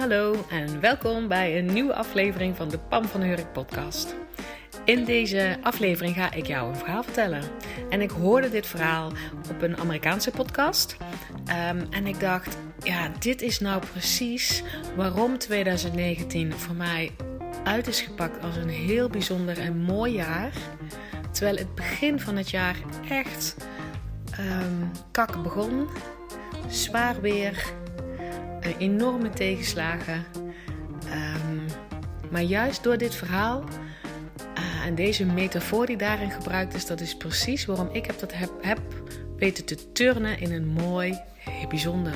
hallo en welkom bij een nieuwe aflevering van de Pam van Hurk podcast. In deze aflevering ga ik jou een verhaal vertellen. En ik hoorde dit verhaal op een Amerikaanse podcast. Ehm, en ik dacht, ja, dit is nou precies waarom 2019 voor mij uit is gepakt als een heel bijzonder en mooi jaar. Terwijl het begin van het jaar echt um, kak begon. Zwaar weer, enorme tegenslagen. Um, maar juist door dit verhaal uh, en deze metafoor die daarin gebruikt is, dat is precies waarom ik heb dat heb, heb weten te turnen in een mooi, bijzonder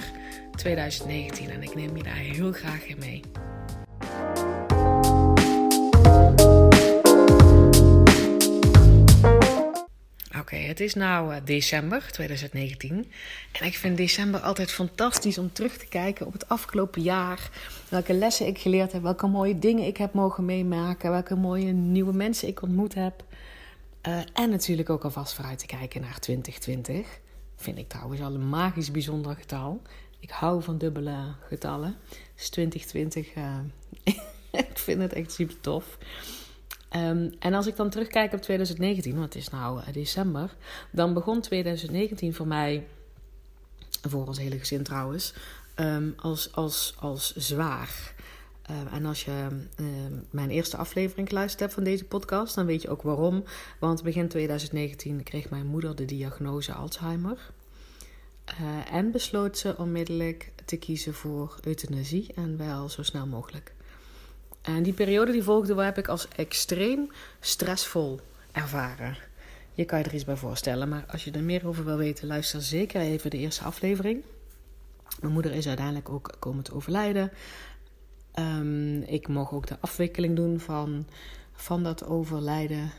2019. En ik neem je daar heel graag in mee. Oké, het is nu december 2019 en ik vind december altijd fantastisch om terug te kijken op het afgelopen jaar. Welke lessen ik geleerd heb, welke mooie dingen ik heb mogen meemaken, welke mooie nieuwe mensen ik ontmoet heb. Uh, en natuurlijk ook alvast vooruit te kijken naar 2020. Vind ik trouwens al een magisch bijzonder getal. Ik hou van dubbele getallen. Dus 2020, uh, ik vind het echt super tof. Um, en als ik dan terugkijk op 2019, want het is nou uh, december, dan begon 2019 voor mij, voor ons hele gezin trouwens, um, als, als, als zwaar. Uh, en als je mijn eerste aflevering geluisterd hebt van deze podcast, dan weet je ook waarom. Want begin 2019 kreeg mijn moeder de diagnose Alzheimer. Uh, en besloot ze onmiddellijk te kiezen voor euthanasie en wel zo snel mogelijk. En die periode die volgde heb ik als extreem stressvol ervaren. Je kan je er iets bij voorstellen, maar als je er meer over wil weten, luister zeker even de eerste aflevering. Mijn moeder is uiteindelijk ook komen te overlijden. Um, ik mocht ook de afwikkeling doen van, van dat overlijden.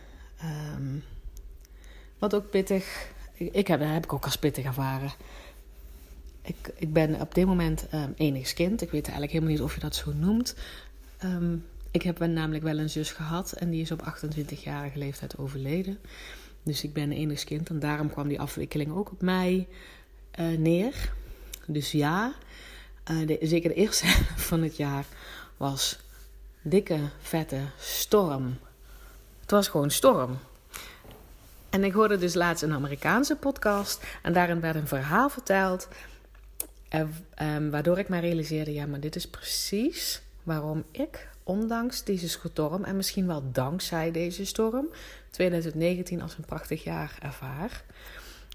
Um, wat ook pittig. Ik heb, heb ik ook als pittig ervaren. Ik, ik ben op dit moment um, enigskind. Ik weet eigenlijk helemaal niet of je dat zo noemt. Um, ik heb namelijk wel een zus gehad en die is op 28-jarige leeftijd overleden. Dus ik ben enigskind en daarom kwam die afwikkeling ook op mij uh, neer. Dus ja, de, zeker de eerste van het jaar was dikke, vette storm. Het was gewoon storm. En ik hoorde dus laatst een Amerikaanse podcast en daarin werd een verhaal verteld. Uh, um, waardoor ik me realiseerde: ja, maar dit is precies waarom ik, ondanks deze storm en misschien wel dankzij deze storm, 2019 als een prachtig jaar ervaar.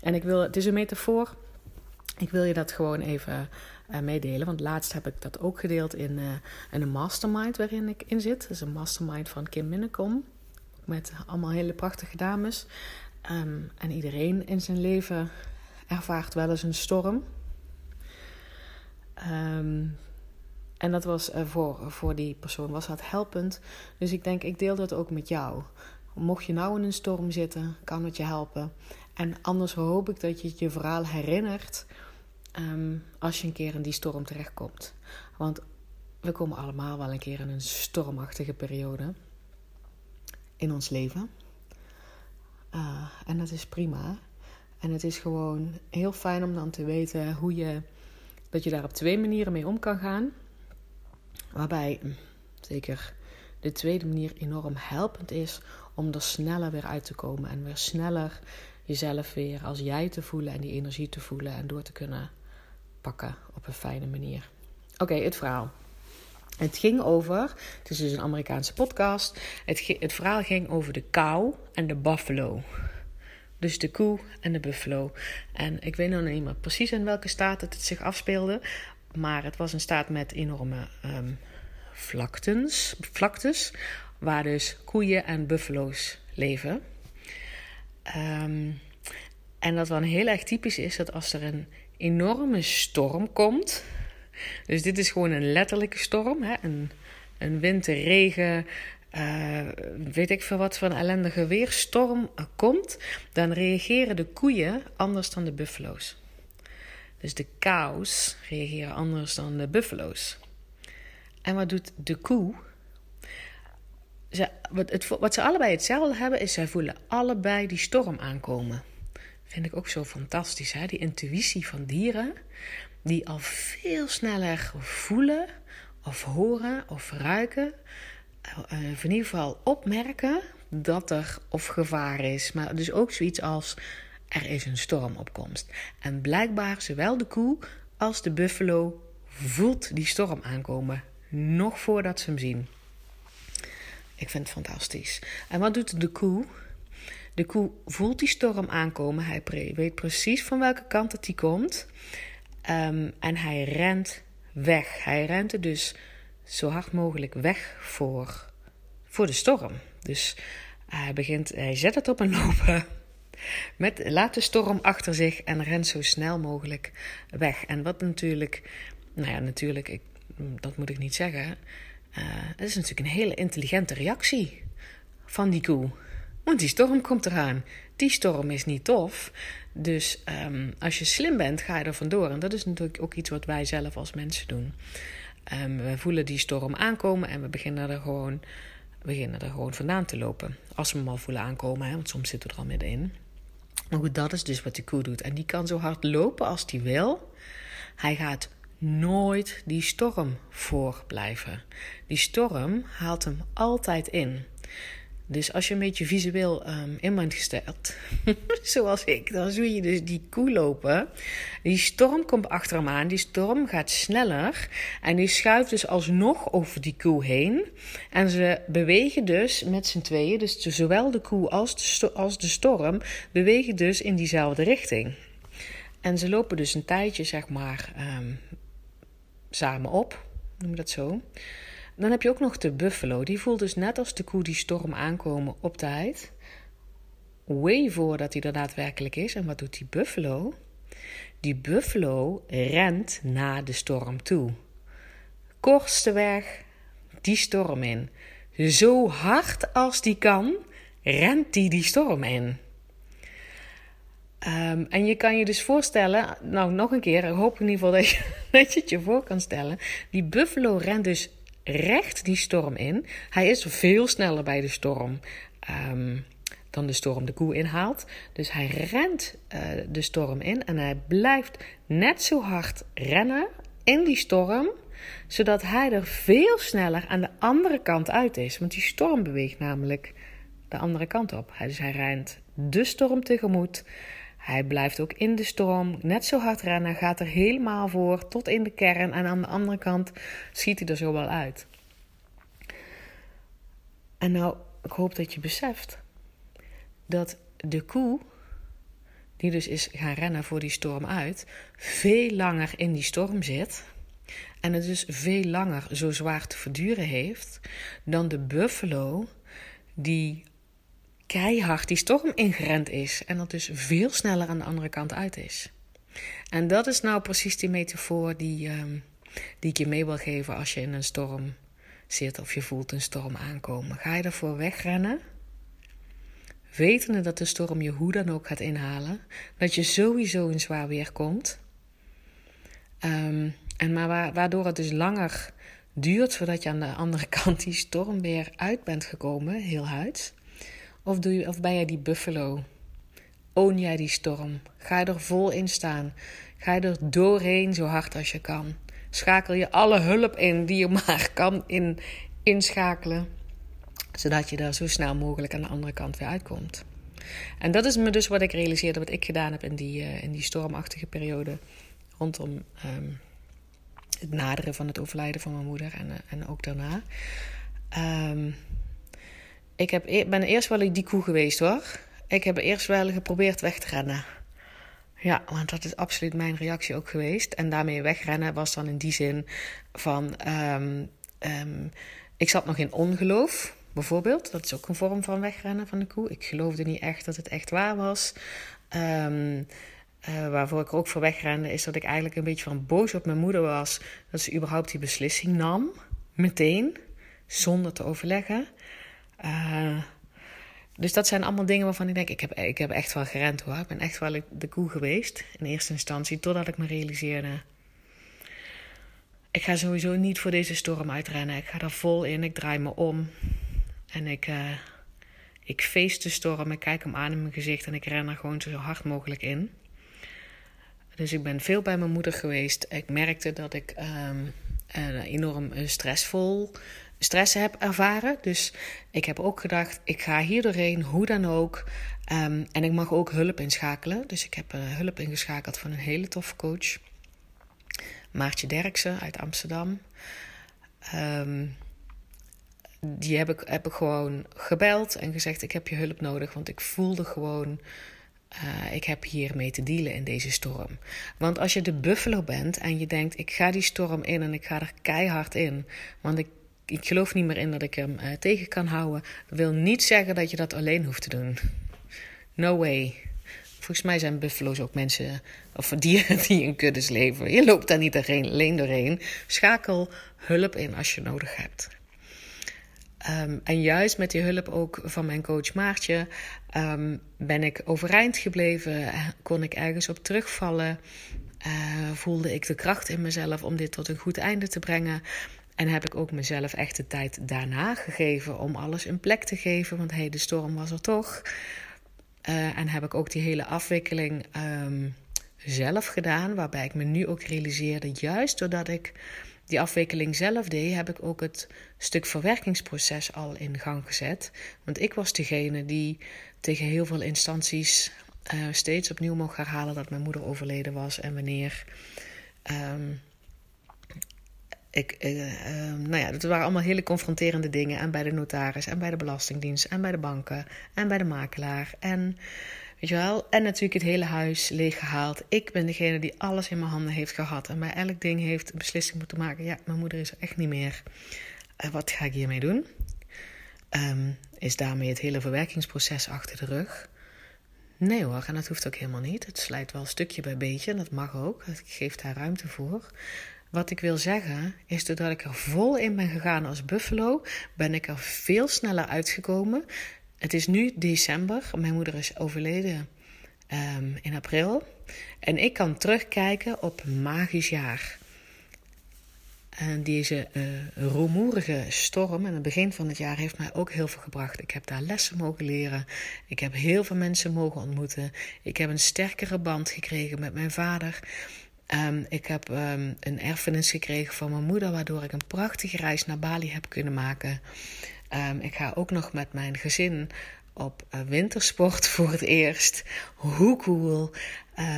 En ik wil, het is een metafoor. Ik wil je dat gewoon even uh, meedelen. Want laatst heb ik dat ook gedeeld in, uh, in een mastermind waarin ik in zit. Dat is een mastermind van Kim Minnekom. Met allemaal hele prachtige dames. Um, en iedereen in zijn leven ervaart wel eens een storm. Um, en dat was uh, voor, voor die persoon was dat helpend. Dus ik denk, ik deel dat ook met jou. Mocht je nou in een storm zitten, kan het je helpen. En anders hoop ik dat je je verhaal herinnert um, als je een keer in die storm terechtkomt. Want we komen allemaal wel een keer in een stormachtige periode in ons leven. Uh, en dat is prima. En het is gewoon heel fijn om dan te weten hoe je dat je daar op twee manieren mee om kan gaan. Waarbij hm, zeker de tweede manier enorm helpend is om er sneller weer uit te komen en weer sneller jezelf weer als jij te voelen en die energie te voelen en door te kunnen pakken op een fijne manier. Oké, het verhaal. Het ging over, het is dus een Amerikaanse podcast. Het, het verhaal ging over de kou en de buffalo. Dus de koe en de buffalo. En ik weet nog niet meer precies in welke staat het zich afspeelde. Maar het was een staat met enorme um, vlaktes, vlaktes, waar dus koeien en buffalo's leven. Um, en dat wel heel erg typisch is dat als er een enorme storm komt. Dus dit is gewoon een letterlijke storm, hè? Een, een winterregen, uh, weet ik veel wat voor een ellendige weerstorm komt, dan reageren de koeien anders dan de buffalo's. Dus de cows reageren anders dan de buffalo's. En wat doet de koe? Ze, wat, het, wat ze allebei hetzelfde hebben, is zij voelen allebei die storm aankomen. Vind ik ook zo fantastisch, hè? Die intuïtie van dieren, die al veel sneller voelen of horen of ruiken, uh, in ieder geval opmerken dat er of gevaar is. Maar dus ook zoiets als er is een stormopkomst. En blijkbaar zowel de koe als de buffalo voelt die storm aankomen. Nog voordat ze hem zien. Ik vind het fantastisch. En wat doet de koe? De koe voelt die storm aankomen. Hij weet precies van welke kant het die komt. Um, en hij rent weg. Hij rent er dus zo hard mogelijk weg voor, voor de storm. Dus hij, begint, hij zet het op een lopen. Met, laat de storm achter zich en rent zo snel mogelijk weg. En wat natuurlijk, nou ja, natuurlijk, ik, dat moet ik niet zeggen. Uh, het is natuurlijk een hele intelligente reactie van die koe. Want die storm komt eraan. Die storm is niet tof. Dus um, als je slim bent, ga je er vandoor. En dat is natuurlijk ook iets wat wij zelf als mensen doen. Um, we voelen die storm aankomen en we beginnen er gewoon, beginnen er gewoon vandaan te lopen. Als we hem al voelen aankomen, hè, want soms zitten we er al middenin. Maar goed, dat is dus wat die koe doet. En die kan zo hard lopen als die wil. Hij gaat nooit die storm voor blijven. Die storm haalt hem altijd in. Dus als je een beetje visueel um, in bent gesteld, zoals ik, dan zie je dus die koe lopen. Die storm komt achter hem aan, die storm gaat sneller en die schuift dus alsnog over die koe heen. En ze bewegen dus met z'n tweeën, dus zowel de koe als de, als de storm, bewegen dus in diezelfde richting. En ze lopen dus een tijdje, zeg maar, um, samen op, noem dat zo. Dan heb je ook nog de buffalo. Die voelt dus net als de koe die storm aankomen op tijd. Way voordat hij er daadwerkelijk is. En wat doet die buffalo? Die buffalo rent naar de storm toe. Kortste weg die storm in. Zo hard als die kan, rent die die storm in. Um, en je kan je dus voorstellen, nou nog een keer, ik hoop in ieder geval dat je, dat je het je voor kan stellen. Die buffalo rent dus recht die storm in. Hij is veel sneller bij de storm um, dan de storm de koe inhaalt. Dus hij rent uh, de storm in en hij blijft net zo hard rennen in die storm, zodat hij er veel sneller aan de andere kant uit is. Want die storm beweegt namelijk de andere kant op. Dus hij rent de storm tegemoet. Hij blijft ook in de storm net zo hard rennen, gaat er helemaal voor tot in de kern en aan de andere kant schiet hij er zo wel uit. En nou, ik hoop dat je beseft dat de koe, die dus is gaan rennen voor die storm uit, veel langer in die storm zit. En het dus veel langer zo zwaar te verduren heeft dan de buffalo die keihard die storm ingerend is. En dat dus veel sneller aan de andere kant uit is. En dat is nou precies die metafoor die, uh, die ik je mee wil geven als je in een storm zit of je voelt een storm aankomen. Ga je ervoor wegrennen? Wetende dat de storm je hoe dan ook gaat inhalen. Dat je sowieso in zwaar weer komt. Um, en maar waardoor het dus langer duurt voordat je aan de andere kant die storm weer uit bent gekomen, heel huid. Of, of ben jij die buffalo? Own jij die storm? Ga je er vol in staan? Ga je er doorheen zo hard als je kan? Schakel je alle hulp in die je maar kan in, inschakelen, zodat je er zo snel mogelijk aan de andere kant weer uitkomt. En dat is me dus wat ik realiseerde, wat ik gedaan heb in die, uh, in die stormachtige periode rondom um, het naderen van het overlijden van mijn moeder en, uh, en ook daarna. Um, ik heb, e-, ben eerst wel die koe geweest hoor. Ik heb eerst wel geprobeerd weg te rennen. Ja, want dat is absoluut mijn reactie ook geweest. En daarmee wegrennen was dan in die zin van... Um, um, ik zat nog in ongeloof, bijvoorbeeld. Dat is ook een vorm van wegrennen van de koe. Ik geloofde niet echt dat het echt waar was. Um, uh, waarvoor ik ook voor wegrende, is dat ik eigenlijk een beetje van boos op mijn moeder was. Dat ze überhaupt die beslissing nam. Meteen. Zonder te overleggen. Uh, dus dat zijn allemaal dingen waarvan ik denk, ik heb, ik heb echt wel gerend hoor. Ik ben echt wel de koe geweest in eerste instantie, totdat ik me realiseerde... Ik ga sowieso niet voor deze storm uitrennen. Ik ga er vol in, ik draai me om. En ik, uh, ik feest de storm, ik kijk hem aan in mijn gezicht en ik ren er gewoon zo hard mogelijk in. Dus ik ben veel bij mijn moeder geweest. Ik merkte dat ik uh, enorm stressvol stress heb ervaren. Dus ik heb ook gedacht, ik ga hier doorheen, hoe dan ook. Um, en ik mag ook hulp inschakelen. Dus ik heb uh, hulp ingeschakeld van een hele toffe coach. Maartje Derksen uit Amsterdam. Um, die heb ik, heb ik gewoon gebeld en gezegd: Ik heb je hulp nodig. Want ik voelde gewoon. Uh, ik heb hiermee te dealen in deze storm. Want als je de buffalo bent en je denkt: ik ga die storm in en ik ga er keihard in. Want ik, ik geloof niet meer in dat ik hem uh, tegen kan houden. wil niet zeggen dat je dat alleen hoeft te doen. No way. Volgens mij zijn buffalo's ook mensen of dieren die in kuddes leven. Je loopt daar niet alleen doorheen. Schakel hulp in als je nodig hebt. Ehm, en juist met die hulp ook van mijn coach Maartje ehm, ben ik overeind gebleven. Kon ik ergens op terugvallen. Uh, voelde ik de kracht in mezelf om dit tot een goed einde te brengen. En heb ik ook mezelf echt de tijd daarna gegeven om alles een plek te geven. Want hey, de storm was er toch. Uh, en heb ik ook die hele afwikkeling um, zelf gedaan. Waarbij ik me nu ook realiseerde, juist doordat ik die afwikkeling zelf deed, heb ik ook het stuk verwerkingsproces al in gang gezet. Want ik was degene die tegen heel veel instanties uh, steeds opnieuw mocht herhalen dat mijn moeder overleden was en wanneer. Um, ik, uh, uh, nou ja, dat waren allemaal hele confronterende dingen. En bij de notaris, en bij de Belastingdienst, en bij de banken, en bij de makelaar. En Weet je wel? En natuurlijk het hele huis leeggehaald. Ik ben degene die alles in mijn handen heeft gehad. En bij elk ding heeft een beslissing moeten maken. Ja, mijn moeder is er echt niet meer. Uh, wat ga ik hiermee doen? Um, is daarmee het hele verwerkingsproces achter de rug? Nee hoor, en dat hoeft ook helemaal niet. Het slijt wel stukje bij beetje. Dat mag ook. Ik geef daar ruimte voor. Wat ik wil zeggen is doordat ik er vol in ben gegaan als buffalo, ben ik er veel sneller uitgekomen. Het is nu december. Mijn moeder is overleden um, in april. En ik kan terugkijken op een magisch jaar. En deze uh, rumoerige storm in het begin van het jaar heeft mij ook heel veel gebracht. Ik heb daar lessen mogen leren. Ik heb heel veel mensen mogen ontmoeten. Ik heb een sterkere band gekregen met mijn vader. Um, ik heb um, een erfenis gekregen van mijn moeder, waardoor ik een prachtige reis naar Bali heb kunnen maken. Um, ik ga ook nog met mijn gezin op uh, wintersport voor het eerst. Hoe cool.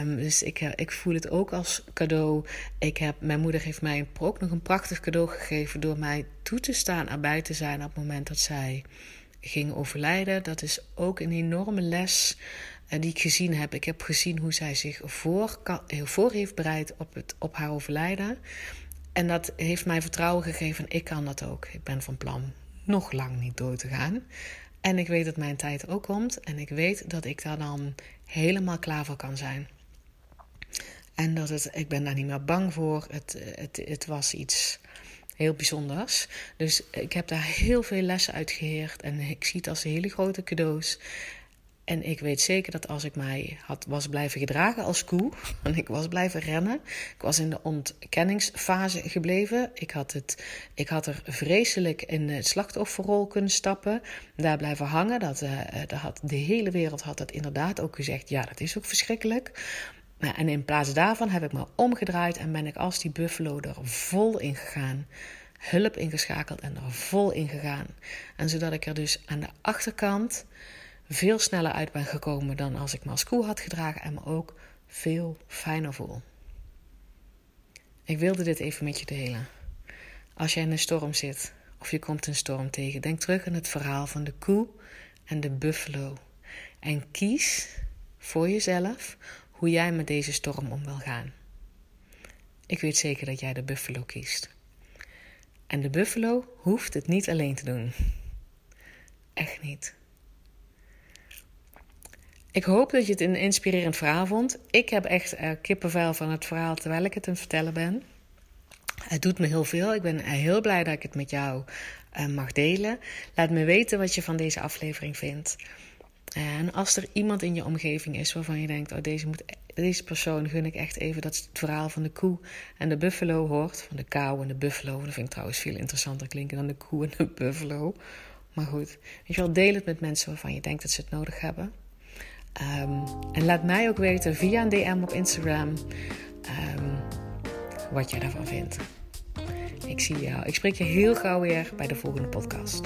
Dus ik, ik voel het ook als cadeau. Ik heb, mijn moeder heeft mij ook nog een prachtig cadeau gegeven door mij toe te staan erbij te zijn op het moment dat zij ging overlijden. Dat is ook een enorme les uh, die ik gezien heb. Ik heb gezien hoe zij zich voor, voor heeft bereid op, het, op haar overlijden. En dat heeft mij vertrouwen gegeven. Ik kan dat ook. Ik ben van plan nog lang niet door te gaan. En ik weet dat mijn tijd ook komt. En ik weet dat ik daar dan helemaal klaar voor kan zijn. En dat het, ik ben daar niet meer bang voor. Het, het, het was iets heel bijzonders. Dus ik heb daar heel veel lessen uit geheerd. En ik zie het als hele grote cadeaus. En ik weet zeker dat als ik mij had, was blijven gedragen als koe, en ik was blijven rennen, ik was in de ontkenningsfase gebleven. Ik had, het, ik had er vreselijk in het slachtofferrol kunnen stappen, daar blijven hangen. Dat, uh, dat had, de hele wereld had dat inderdaad ook gezegd. Ja, dat is ook verschrikkelijk. En in plaats daarvan heb ik me omgedraaid en ben ik als die buffalo er vol in gegaan. Hulp ingeschakeld en er vol in gegaan. En zodat ik er dus aan de achterkant veel sneller uit ben gekomen dan als ik me had gedragen en me ook veel fijner voel. Ik wilde dit even met je delen. Als jij in een storm zit of je komt een storm tegen, denk terug aan het verhaal van de koe en de buffalo. En kies voor jezelf hoe jij met deze storm om wil gaan. Ik weet zeker dat jij de buffalo kiest. En de buffalo hoeft het niet alleen te doen. Echt niet. Ik hoop dat je het een inspirerend verhaal vond. Ik heb echt uh, kippenvel van het verhaal terwijl ik het aan het vertellen ben. Het doet me heel veel. Ik ben heel blij dat ik het met jou uh, mag delen. Laat me weten wat je van deze aflevering vindt. En als er iemand in je omgeving is waarvan je denkt: oh, deze, moet, deze persoon gun ik echt even dat het verhaal van de koe en de buffalo hoort. Van de kou en de buffalo. Dat vind ik trouwens veel interessanter klinken dan de koe en de buffalo. Maar goed, weet je wel, deel het met mensen waarvan je denkt dat ze het nodig hebben. Um, en laat mij ook weten via een DM op Instagram um, wat jij daarvan vindt. zie je, ik spreek je heel gauw weer bij de volgende podcast.